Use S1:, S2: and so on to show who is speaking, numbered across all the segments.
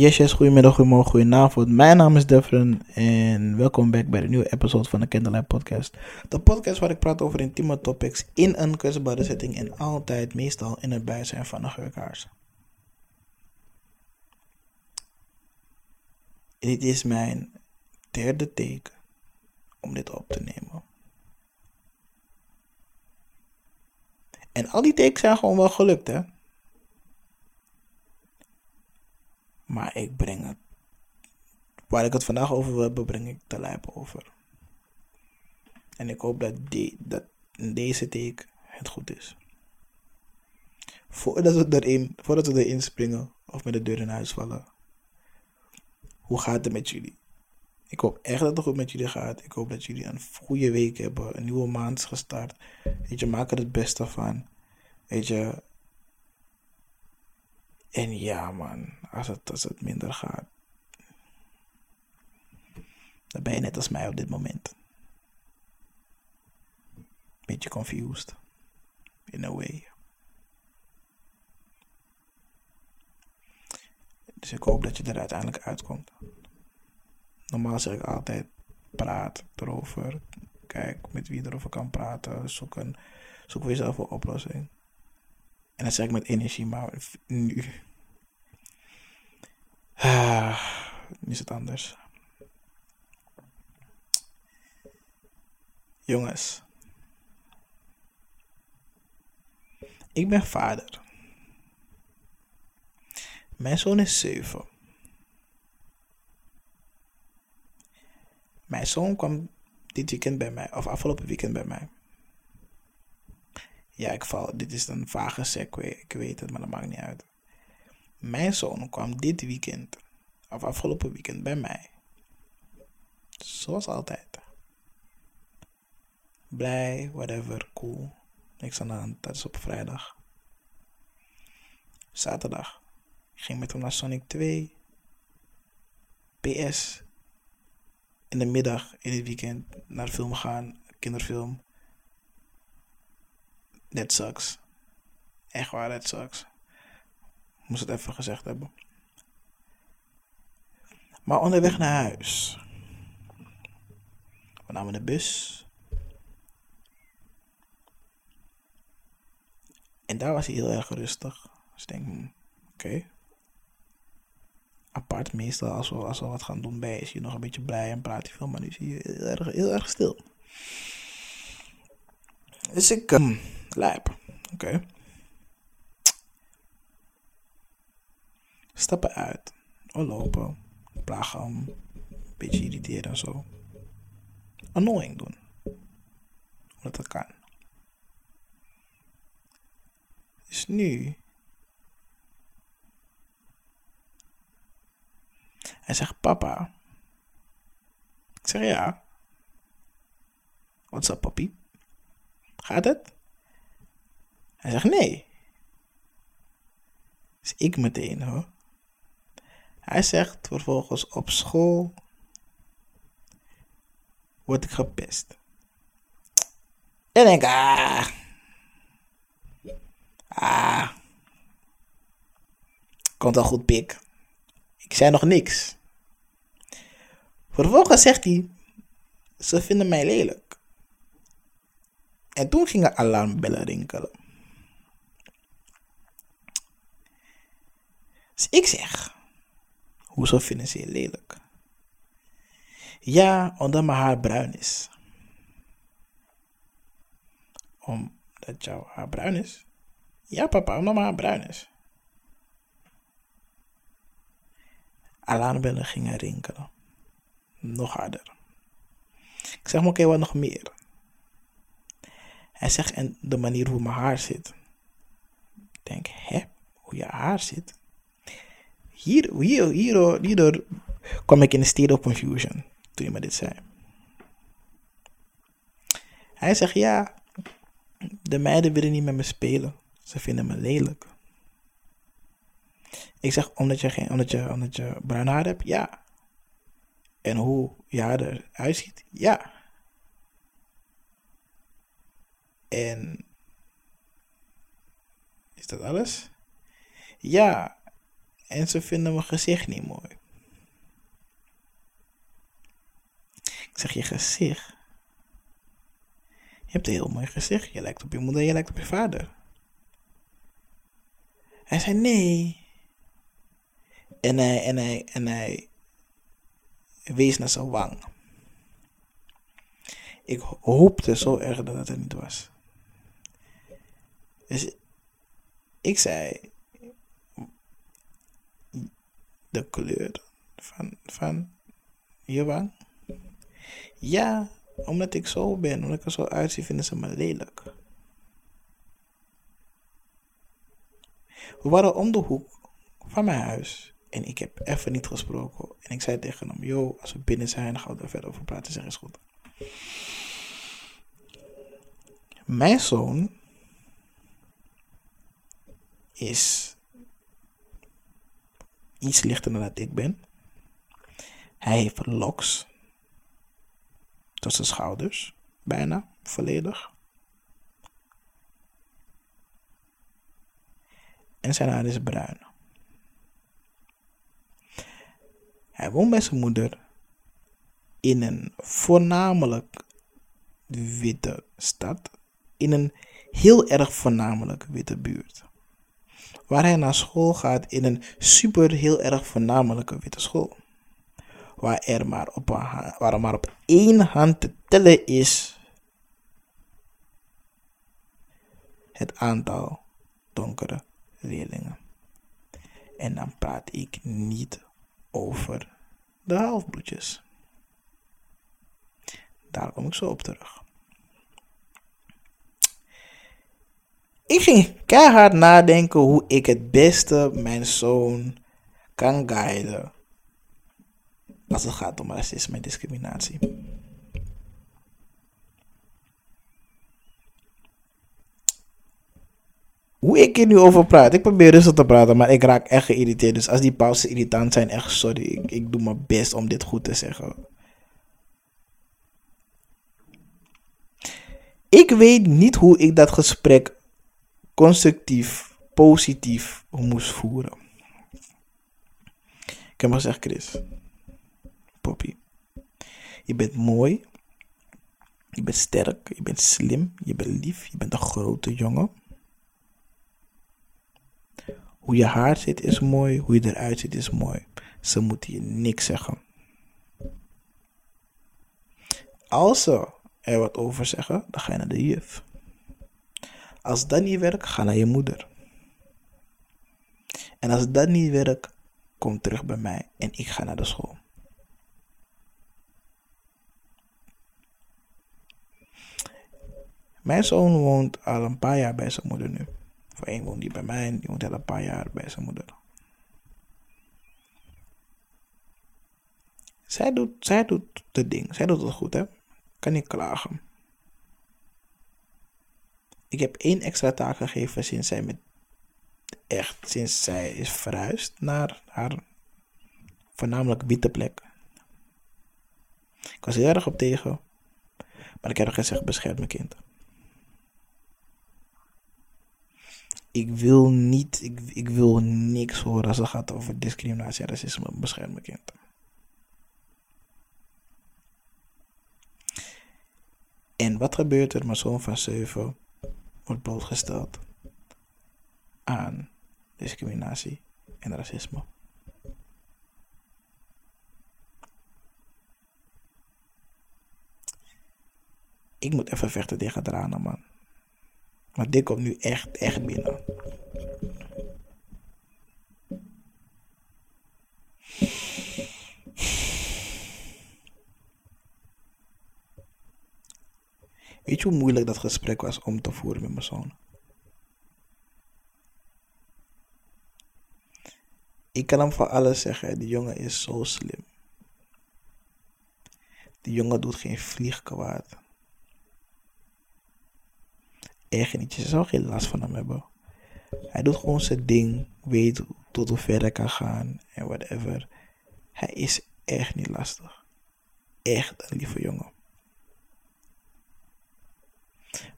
S1: Yes, yes, goedemiddag, goedemorgen, goedenavond. Mijn naam is Devin en welkom back bij de nieuwe episode van de Candlelight Podcast. De podcast waar ik praat over intieme topics in een kwetsbare setting en altijd, meestal in het bijzijn van een geurkaars. Dit is mijn derde take om dit op te nemen. En al die takes zijn gewoon wel gelukt, hè? Maar ik breng het. Waar ik het vandaag over wil hebben, breng ik te lijp over. En ik hoop dat, die, dat in deze take het goed is. Voordat we, erin, voordat we erin springen of met de deur in huis vallen. Hoe gaat het met jullie? Ik hoop echt dat het goed met jullie gaat. Ik hoop dat jullie een goede week hebben. Een nieuwe maand gestart. Weet je, maak er het beste van. Weet je. En ja, man. Als het, als het minder gaat. Dan ben je net als mij op dit moment. Beetje confused. In a way. Dus ik hoop dat je er uiteindelijk uitkomt. Normaal zeg ik altijd: praat erover. Kijk met wie erover kan praten. Zoek, een, zoek voor een oplossing. En dat zeg ik met energie, maar nu. Ah, nu is het anders. Jongens. Ik ben vader. Mijn zoon is zeven. Mijn zoon kwam dit weekend bij mij, of afgelopen weekend bij mij. Ja, ik val, dit is een vage segue, ik weet het, maar dat maakt niet uit. Mijn zoon kwam dit weekend, of afgelopen weekend, bij mij. Zoals altijd. Blij, whatever, cool. Niks aan de hand, dat is op vrijdag. Zaterdag. Ik ging met hem naar Sonic 2. PS. In de middag, in het weekend, naar film gaan. Kinderfilm. That sucks. Echt waar, that sucks. Moest het even gezegd hebben. Maar onderweg naar huis. We namen de bus. En daar was hij heel erg rustig. Dus ik denk, hmm, oké. Apart, meestal als we, als we wat gaan doen bij is hij nog een beetje blij en praat hij veel. Maar nu is hij heel erg, heel erg stil. Dus ik, um, lijp. Oké. Stappen uit. Of lopen. Plagen hem. Een beetje irriteren en zo. Annoying doen. Omdat dat kan. Dus nu. Hij zegt: Papa. Ik zeg ja. Wat is dat, papi? Gaat het? Hij zegt nee. Dus ik meteen hoor. Hij zegt vervolgens op school word ik gepest. En ik ah. Ah. Komt al goed, pik. Ik zei nog niks. Vervolgens zegt hij, ze vinden mij lelijk. En toen gingen alarmbellen rinkelen. Dus ik zeg, hoezo vinden ze je lelijk? Ja, omdat mijn haar bruin is. Omdat jouw haar bruin is? Ja, papa, omdat mijn haar bruin is. Alarmbellen gingen rinkelen. Nog harder. Ik zeg, maar oké, wat nog meer? Hij zegt, en de manier hoe mijn haar zit. Ik denk, hè? Hoe je haar zit? Hier, hier, hier, hierdoor kwam ik in een state of confusion toen je me dit zei. Hij zegt, ja, de meiden willen niet met me spelen. Ze vinden me lelijk. Ik zeg, omdat je, geen, omdat je, omdat je bruin haar hebt? Ja. En hoe je haar eruit ziet? Ja. En is dat alles? Ja. En ze vinden mijn gezicht niet mooi. Ik zeg je gezicht. Je hebt een heel mooi gezicht. Je lijkt op je moeder, je lijkt op je vader. Hij zei nee. En hij, en hij, en hij wees naar zijn wang. Ik hoopte zo erg dat het er niet was. Dus ik zei de kleur van, van je wang. Ja, omdat ik zo ben, omdat ik er zo uitzie, vinden ze me lelijk. We waren om de hoek van mijn huis. En ik heb even niet gesproken. En ik zei tegen hem, yo, als we binnen zijn, gaan we er verder over praten. Zeg eens goed. Mijn zoon is iets lichter dan dat ik ben. Hij heeft locks tot zijn schouders, bijna volledig. En zijn haar is bruin. Hij woont bij zijn moeder in een voornamelijk witte stad, in een heel erg voornamelijk witte buurt. Waar hij naar school gaat in een super heel erg voornamelijke witte school. Waar er maar op, waar er maar op één hand te tellen is het aantal donkere leerlingen. En dan praat ik niet over de halfbloedjes. Daar kom ik zo op terug. Ik ging keihard nadenken hoe ik het beste mijn zoon kan guiden als het gaat om racisme en discriminatie. Hoe ik hier nu over praat, ik probeer rustig te praten, maar ik raak echt geïrriteerd. Dus als die pauzes irritant zijn, echt sorry. Ik, ik doe mijn best om dit goed te zeggen. Ik weet niet hoe ik dat gesprek constructief, positief moest voeren. Ik heb maar gezegd, Chris. Poppy. Je bent mooi. Je bent sterk. Je bent slim. Je bent lief. Je bent een grote jongen. Hoe je haar zit is mooi. Hoe je eruit ziet is mooi. Ze moeten je niks zeggen. Als ze er wat over zeggen, dan ga je naar de juf. Als dat niet werkt, ga naar je moeder. En als dat niet werkt, kom terug bij mij en ik ga naar de school. Mijn zoon woont al een paar jaar bij zijn moeder nu. Voor één woont hij bij mij en die woont al een paar jaar bij zijn moeder. Zij doet, zij doet het ding. Zij doet het goed, hè? Kan niet klagen. Ik heb één extra taak gegeven sinds zij met echt sinds zij is verhuisd naar haar voornamelijk witte plek. Ik was heel erg op tegen, maar ik heb gezegd bescherm mijn kind. Ik wil niet, ik, ik wil niks horen als het gaat over discriminatie en racisme. Bescherm mijn kind. En wat gebeurt er? Mijn zoon van 7 wordt blootgesteld aan discriminatie en racisme. Ik moet even vechten tegen tranen, man. Maar dit komt nu echt, echt binnen. Weet je hoe moeilijk dat gesprek was om te voeren met mijn zoon? Ik kan hem van alles zeggen. Die jongen is zo slim. Die jongen doet geen vlieg kwaad. Echt niet. Je zou geen last van hem hebben. Hij doet gewoon zijn ding. Weet tot hoe ver hij kan gaan. En whatever. Hij is echt niet lastig. Echt een lieve jongen.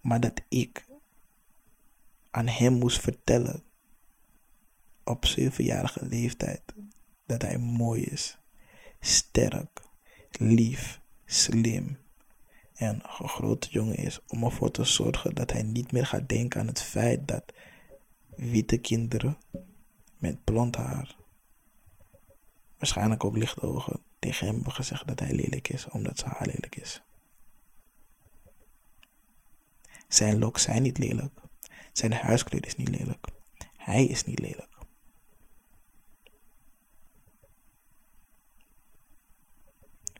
S1: Maar dat ik aan hem moest vertellen op zevenjarige leeftijd dat hij mooi is, sterk, lief, slim en een grote jongen is om ervoor te zorgen dat hij niet meer gaat denken aan het feit dat witte kinderen met blond haar, waarschijnlijk ook lichte ogen, tegen hem hebben gezegd dat hij lelijk is omdat ze haar lelijk is. Zijn looks zijn niet lelijk. Zijn huiskleur is niet lelijk. Hij is niet lelijk.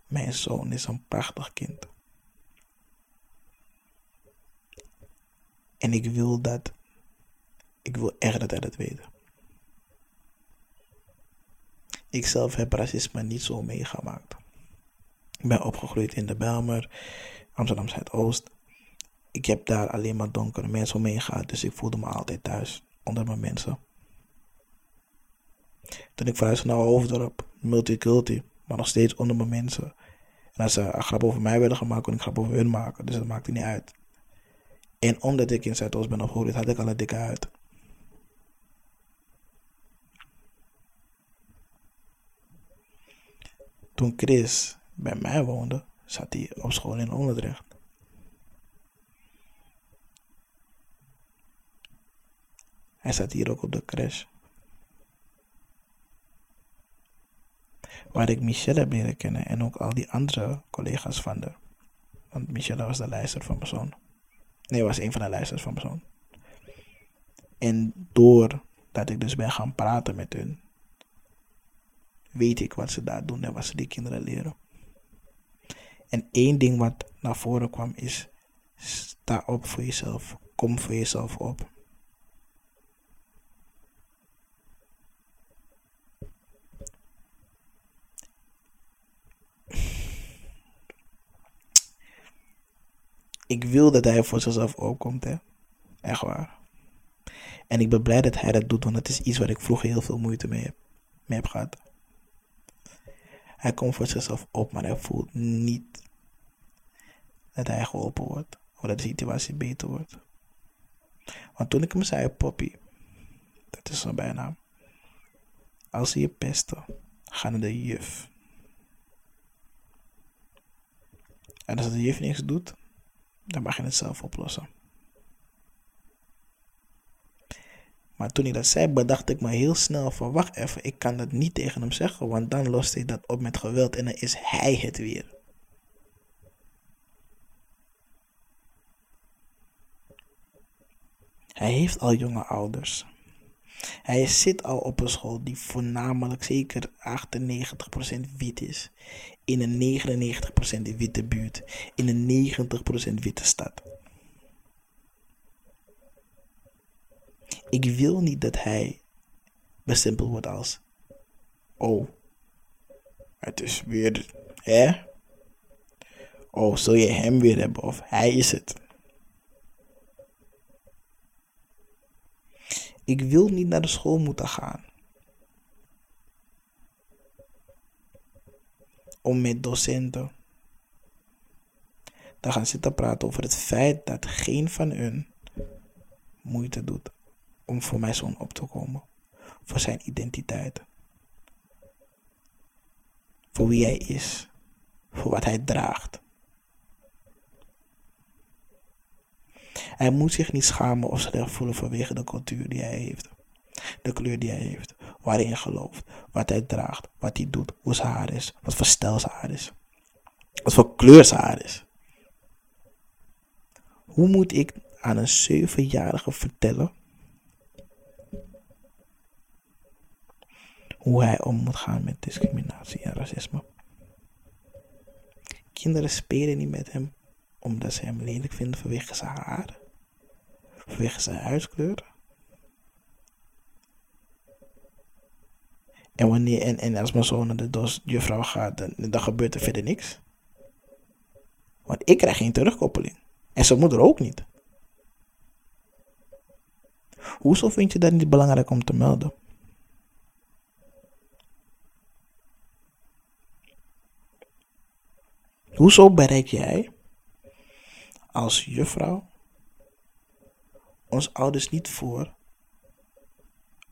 S1: Mijn zoon is een prachtig kind. En ik wil dat. Ik wil echt dat hij dat weet. Ik zelf heb racisme niet zo meegemaakt. Ik ben opgegroeid in de Belmer, Amsterdam Zuidoost. Ik heb daar alleen maar donkere mensen omheen gehad, dus ik voelde me altijd thuis onder mijn mensen. Toen ik verhuisde naar Hoofddorp, multiculti, maar nog steeds onder mijn mensen. En als ze een grap over mij werden gemaakt, kon ik grap over hun maken, dus dat maakte niet uit. En omdat ik in Zuidoost ben opgegroeid, had ik al een dikke huid. Toen Chris bij mij woonde, zat hij op school in Onderdrecht. Hij zat hier ook op de crash. Waar ik Michelle heb leren kennen en ook al die andere collega's van de. Want Michelle was de lijster van persoon. Nee, was een van de lijsters van persoon. En doordat ik dus ben gaan praten met hun, weet ik wat ze daar doen en wat ze die kinderen leren. En één ding wat naar voren kwam is: sta op voor jezelf. Kom voor jezelf op. Ik wil dat hij voor zichzelf opkomt, hè. Echt waar. En ik ben blij dat hij dat doet, want het is iets waar ik vroeger heel veel moeite mee heb, mee heb gehad. Hij komt voor zichzelf op, maar hij voelt niet dat hij geholpen wordt. Of dat de situatie beter wordt. Want toen ik hem zei, Poppy, dat is zijn bijnaam. Als ze je pesten, ga naar de juf. En als de juf niks doet, dan mag je het zelf oplossen. Maar toen ik dat zei, bedacht ik me heel snel van wacht even, ik kan dat niet tegen hem zeggen, want dan lost hij dat op met geweld en dan is hij het weer. Hij heeft al jonge ouders. Hij zit al op een school die voornamelijk zeker 98% wit is. In een 99% witte buurt. In een 90% witte stad. Ik wil niet dat hij bestempeld wordt als. Oh, het is weer. Hè? Oh, zul je hem weer hebben? Of hij is het. Ik wil niet naar de school moeten gaan. Om met docenten te gaan zitten praten over het feit dat geen van hun moeite doet om voor mijn zoon op te komen. Voor zijn identiteit. Voor wie hij is. Voor wat hij draagt. Hij moet zich niet schamen of slecht voelen vanwege de cultuur die hij heeft. De kleur die hij heeft. Waar hij gelooft. Wat hij draagt. Wat hij doet. Hoe zijn haar is. Wat voor stijl zijn haar is. Wat voor kleur zijn haar is. Hoe moet ik aan een zevenjarige vertellen hoe hij om moet gaan met discriminatie en racisme. Kinderen spelen niet met hem omdat ze hem lelijk vinden vanwege zijn haar, vanwege zijn huidskleur. En, wanneer, en, en als mijn zoon naar de juffrouw gaat, dan, dan gebeurt er verder niks. Want ik krijg geen terugkoppeling. En zijn moeder ook niet. Hoezo vind je dat niet belangrijk om te melden? Hoezo bereik jij als juffrouw ons ouders niet voor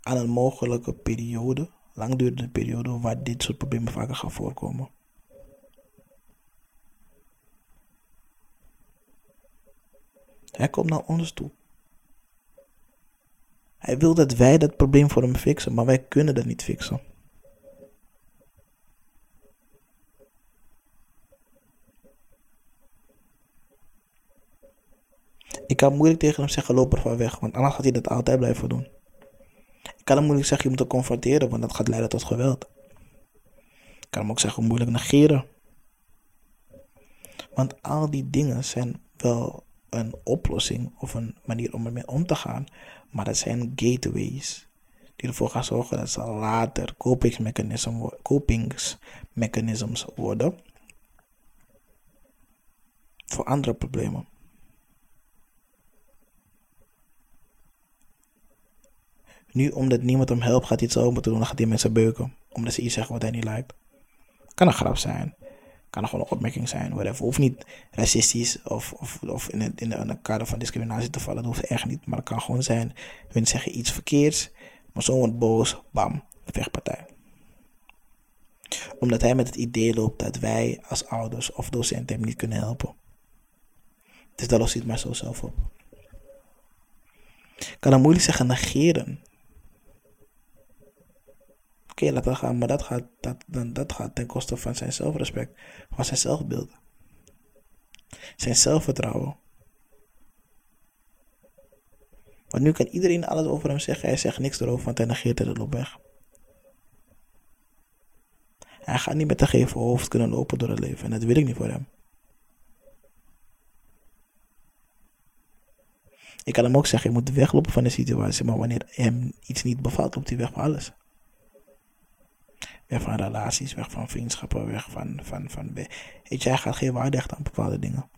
S1: aan een mogelijke periode, langdurende periode, waar dit soort problemen vaker gaan voorkomen. Hij komt naar ons toe. Hij wil dat wij dat probleem voor hem fixen, maar wij kunnen dat niet fixen. Ik kan moeilijk tegen hem zeggen, loop er van weg, want anders gaat hij dat altijd blijven doen. Ik kan hem moeilijk zeggen, je moet hem confronteren, want dat gaat leiden tot geweld. Ik kan hem ook zeggen, moeilijk negeren. Want al die dingen zijn wel een oplossing of een manier om ermee om te gaan, maar dat zijn gateways die ervoor gaan zorgen dat ze later kopingsmechanisms worden voor andere problemen. Nu, omdat niemand hem helpt, gaat hij het zo moeten doen. Dan gaat hij mensen beuken. Omdat ze iets zeggen wat hij niet lijkt. Kan een grap zijn. Kan gewoon een opmerking zijn. Whatever. Hoeft niet racistisch of, of, of in, het, in, de, kader van discriminatie te vallen. Dat hoeft echt niet. Maar het kan gewoon zijn. Hun zeggen iets verkeerds. Maar zo wordt boos. Bam. Vechtpartij. Omdat hij met het idee loopt dat wij als ouders of docenten hem niet kunnen helpen. Dus dat lost het maar zo zelf op. Kan dan moeilijk zeggen negeren okay, laat dat gaan. Maar dat gaat, dat, dan, dat gaat ten koste van zijn zelfrespect, van zijn zelfbeeld. Zijn zelfvertrouwen. Want nu kan iedereen alles over hem zeggen. Hij zegt niks erover, want hij negeert het op weg. Hij gaat niet met een geven hoofd kunnen lopen door het leven. En dat wil ik niet voor hem. Ik kan hem ook zeggen, je moet weglopen van de situatie. Maar wanneer hem iets niet bevalt, loopt hij weg van alles. Weg van relaties, weg van vriendschappen, weg van, van, van... Weet je, hij gaat geen waarde echt aan bepaalde dingen.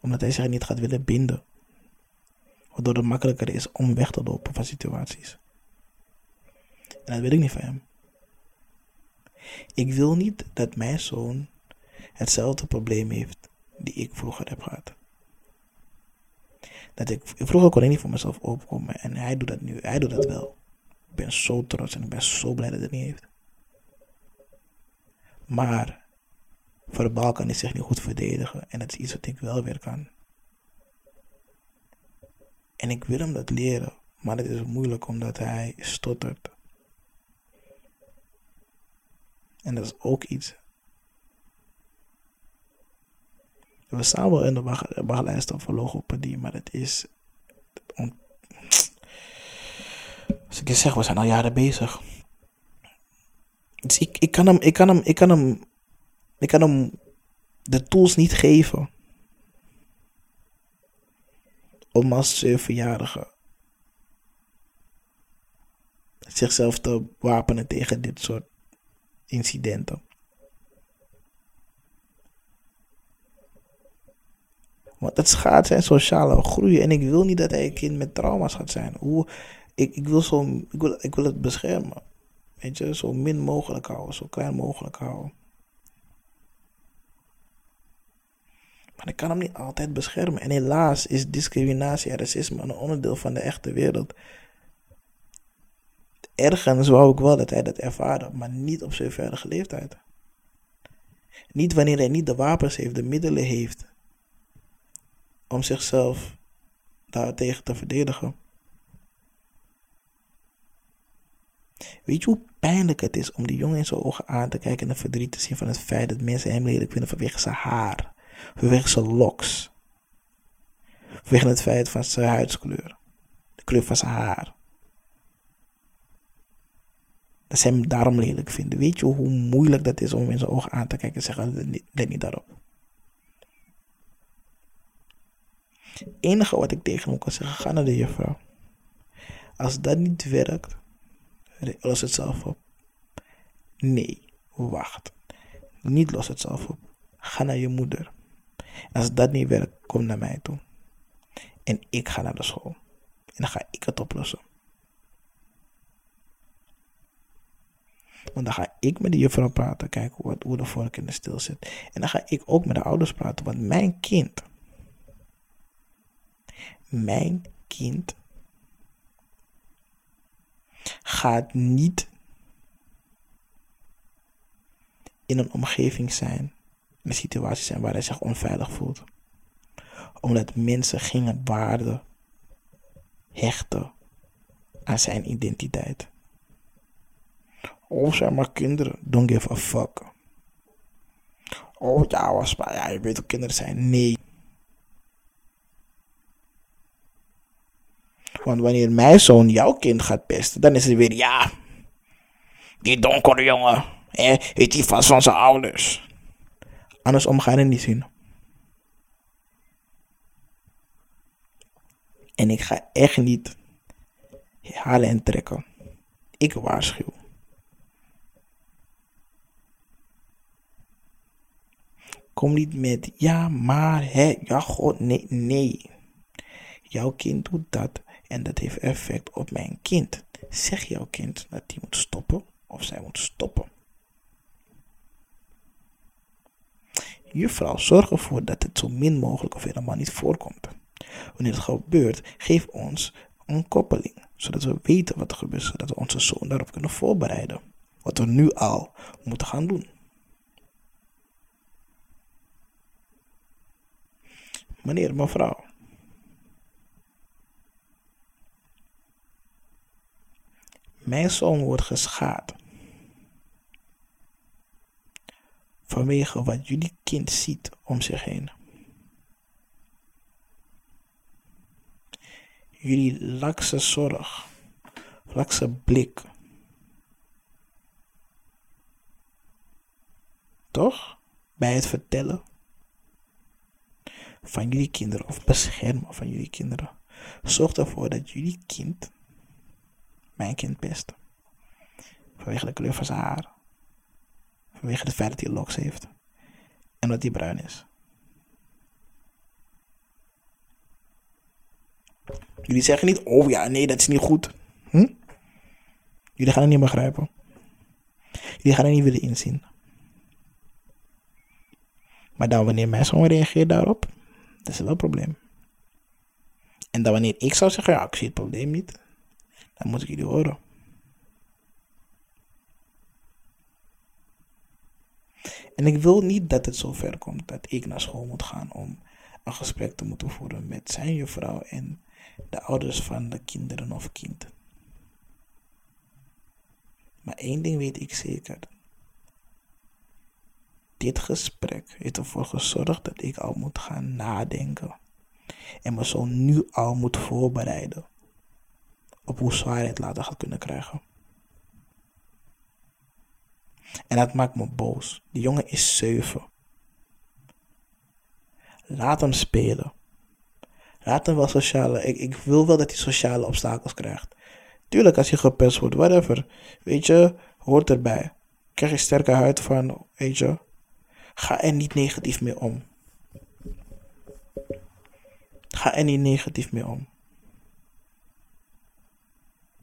S1: Omdat hij zich niet gaat willen binden. Waardoor het makkelijker is om weg te lopen van situaties. En dat wil ik niet van hem. Ik wil niet dat mijn zoon hetzelfde probleem heeft die ik vroeger heb gehad. Dat ik, vroeger kon ik niet voor mezelf opkomen en hij doet dat nu. Hij doet dat wel. Ik ben zo trots en ik ben zo blij dat hij het niet heeft. Maar verbaal kan hij zich niet goed verdedigen en dat is iets wat ik wel weer kan. En ik wil hem dat leren, maar het is moeilijk omdat hij stottert. En dat is ook iets. We staan wel in de wachtlijst voor logopedie, maar het is. Als ik je zeg, we zijn al jaren bezig. Dus ik, ik, kan hem, ik, kan hem, ik, kan hem, ik kan hem de tools niet geven. Om als zevenjarige zichzelf te wapenen tegen dit soort incidenten. Want het schaadt zijn sociale groei. En ik wil niet dat hij een kind met trauma's gaat zijn. Hoe, ik, ik, wil zo, ik, wil, ik wil het beschermen. Weet je, zo min mogelijk houden, zo klein mogelijk houden. Maar ik kan hem niet altijd beschermen. En helaas is discriminatie en racisme een onderdeel van de echte wereld. Ergens wou ik wel dat hij dat ervaarde, maar niet op zijn verre leeftijd. Niet wanneer hij niet de wapens heeft, de middelen heeft om zichzelf daartegen te verdedigen. Weet je hoe pijnlijk het is om die jongen in zijn ogen aan te kijken en het verdriet te zien van het feit dat mensen hem lelijk vinden vanwege zijn haar, vanwege zijn loks, vanwege het feit van zijn huidskleur, de kleur van zijn haar. Dat ze hem daarom lelijk vinden. Weet je hoe moeilijk dat is om in zijn ogen aan te kijken en zeggen: let niet daarop. Enige wat ik tegen hem kan zeggen: ga naar de juffrouw. Als dat niet werkt, los het zelf op. Nee, wacht. Niet los het zelf op. Ga naar je moeder. als dat niet werkt, kom naar mij toe. En ik ga naar de school. En dan ga ik het oplossen. Want dan ga ik met de juffrouw praten, kijken hoe, hoe de vork in de stil zit. En dan ga ik ook met de ouders praten, want mijn kind, mijn kind gaat niet in een omgeving zijn, een situatie zijn waar hij zich onveilig voelt. Omdat mensen geen waarde hechten aan zijn identiteit. Oh, zijn maar kinderen, don't give a fuck. Oh ja, was maar, ja, je weet hoe kinderen zijn. Nee. Want wanneer mijn zoon jouw kind gaat pesten, dan is het weer ja. Die donkere jongen, hè, heeft hij vast van zijn ouders. Andersom ga je het niet zien. En ik ga echt niet halen en trekken. Ik waarschuw. Kom niet met ja, maar, hè, ja, god, nee, nee. Jouw kind doet dat en dat heeft effect op mijn kind. Zeg jouw kind dat hij moet stoppen of zij moet stoppen. Juffrouw, zorg ervoor dat het zo min mogelijk of helemaal niet voorkomt. Wanneer het gebeurt, geef ons een koppeling, zodat we weten wat er gebeurt, zodat we onze zoon daarop kunnen voorbereiden. Wat we nu al moeten gaan doen. Meneer, mevrouw. Mijn zoon wordt geschaad. Vanwege wat jullie kind ziet om zich heen. Jullie lakse zorg, lakse blik. Toch? Bij het vertellen van jullie kinderen of beschermen van jullie kinderen. Zorg ervoor dat jullie kind mijn kind pest. Vanwege de kleur van zijn haar. Vanwege het feit dat hij locks heeft. En dat hij bruin is. Jullie zeggen niet, oh ja, nee, dat is niet goed. Hm? Jullie gaan het niet begrijpen. Jullie gaan het niet willen inzien. Maar dan wanneer mijn zoon reageert daarop, dat is wel een probleem. En dan wanneer ik zou zeggen, ja, ik zie het probleem niet, dan moet ik jullie horen. En ik wil niet dat het zo ver komt dat ik naar school moet gaan om een gesprek te moeten voeren met zijn juffrouw en de ouders van de kinderen of kind. Maar één ding weet ik zeker. Dit gesprek heeft ervoor gezorgd dat ik al moet gaan nadenken. En me zo nu al moet voorbereiden op hoe zwaar hij het later gaat kunnen krijgen. En dat maakt me boos. Die jongen is zeven. Laat hem spelen. Laat hem wel sociale. Ik, ik wil wel dat hij sociale obstakels krijgt. Tuurlijk, als je gepest wordt, whatever. Weet je, hoort erbij. Krijg je sterke huid van, weet je. Ga er niet negatief mee om. Ga er niet negatief mee om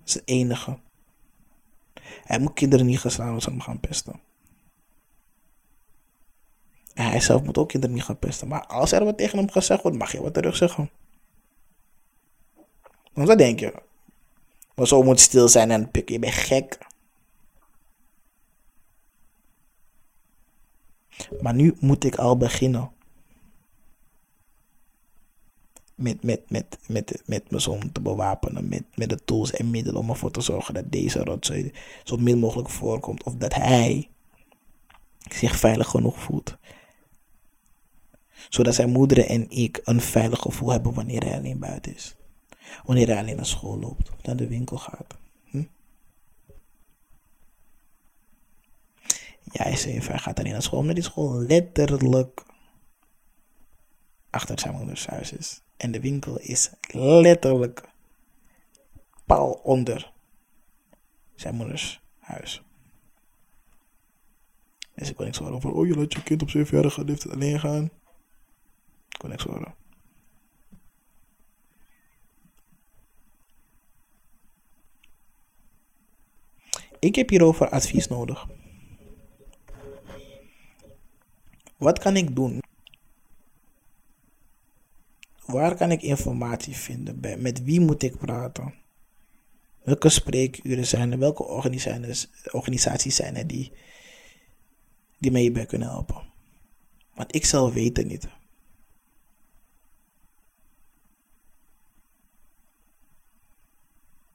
S1: is het enige. Hij moet kinderen niet gaan slaan als ze hem gaan pesten. En hij zelf moet ook kinderen niet gaan pesten. Maar als er wat tegen hem gezegd wordt, mag je wat terug zeggen. Want wat denk je? Maar zo moet stil zijn en pikken. Je bent gek. Maar nu moet ik al beginnen met, met, met, met, met mijn zoon te bewapenen. Met, met de tools en middelen om ervoor te zorgen dat deze rotzooi zo min mogelijk voorkomt. Of dat hij zich veilig genoeg voelt. Zodat zijn moeder en ik een veilig gevoel hebben wanneer hij alleen buiten is. Wanneer hij alleen naar school loopt of naar de winkel gaat. Hm? Ja, hij, hij gaat alleen naar school, omdat die school letterlijk achter zijn moeders huis is. En de winkel is letterlijk paal onder zijn moeders huis. Dus ik wil niks horen van, oh je laat je kind op zevenjarige leeftijd alleen gaan. Wil niks horen. Ik heb hierover advies nodig. Wat kan ik doen waar kan ik informatie vinden? Met wie moet ik praten? Welke spreekuren zijn er? Welke organisaties zijn er die, die mij hierbij kunnen helpen? Want ik zelf weet het niet.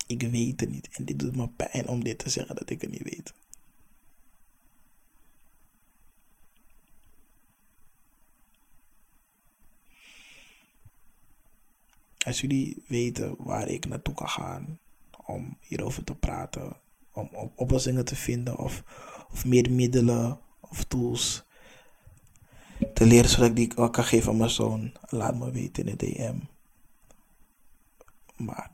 S1: Ik weet het niet. En dit doet me pijn om dit te zeggen dat ik het niet weet. Als jullie weten waar ik naartoe kan gaan om hierover te praten, om, oplossingen te vinden of, of meer middelen of tools te leren zodat ik die kan geven aan mijn zoon, laat me weten in de DM. Maar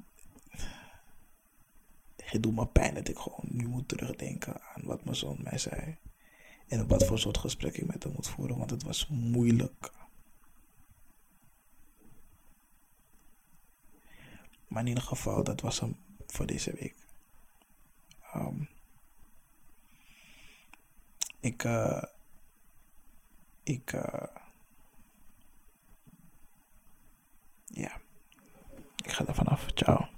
S1: het doet me pijn dat ik gewoon nu moet terugdenken aan wat mijn zoon mij zei. En op wat voor soort gesprek ik met hem moet voeren, want het was moeilijk. Maar in ieder geval, dat was hem voor deze week. Um, ik, uh, ik, uh, ja, ik ga er vanaf. Ciao.